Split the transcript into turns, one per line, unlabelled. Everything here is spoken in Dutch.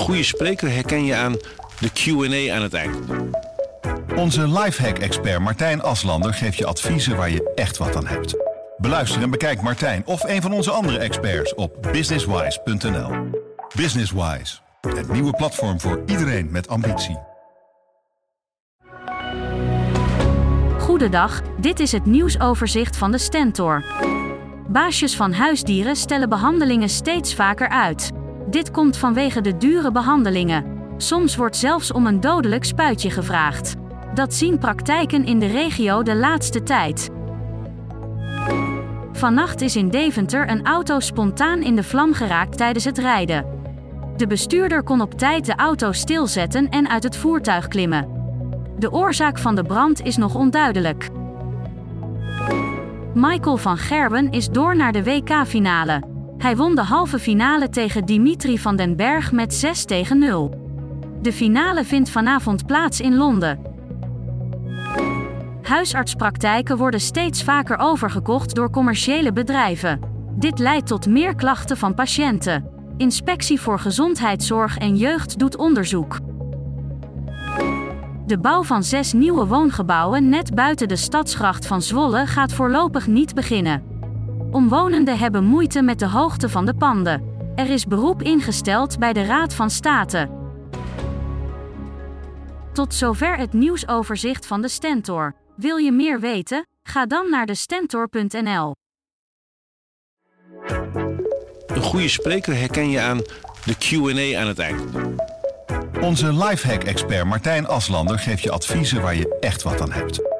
goede spreker herken je aan de Q&A aan het eind.
Onze lifehack-expert Martijn Aslander geeft je adviezen waar je echt wat aan hebt. Beluister en bekijk Martijn of een van onze andere experts op businesswise.nl. Businesswise, het nieuwe platform voor iedereen met ambitie.
Goedendag, dit is het nieuwsoverzicht van de Stentor. Baasjes van huisdieren stellen behandelingen steeds vaker uit. Dit komt vanwege de dure behandelingen. Soms wordt zelfs om een dodelijk spuitje gevraagd. Dat zien praktijken in de regio de laatste tijd. Vannacht is in Deventer een auto spontaan in de vlam geraakt tijdens het rijden. De bestuurder kon op tijd de auto stilzetten en uit het voertuig klimmen. De oorzaak van de brand is nog onduidelijk. Michael van Gerben is door naar de WK-finale. Hij won de halve finale tegen Dimitri van den Berg met 6 tegen 0. De finale vindt vanavond plaats in Londen. Huisartspraktijken worden steeds vaker overgekocht door commerciële bedrijven. Dit leidt tot meer klachten van patiënten. Inspectie voor Gezondheidszorg en Jeugd doet onderzoek. De bouw van zes nieuwe woongebouwen net buiten de stadsgracht van Zwolle gaat voorlopig niet beginnen. Omwonenden hebben moeite met de hoogte van de panden. Er is beroep ingesteld bij de Raad van State. Tot zover het nieuwsoverzicht van de Stentor. Wil je meer weten? Ga dan naar de stentor.nl.
Een goede spreker herken je aan de Q&A aan het eind.
Onze lifehack-expert Martijn Aslander geeft je adviezen waar je echt wat aan hebt.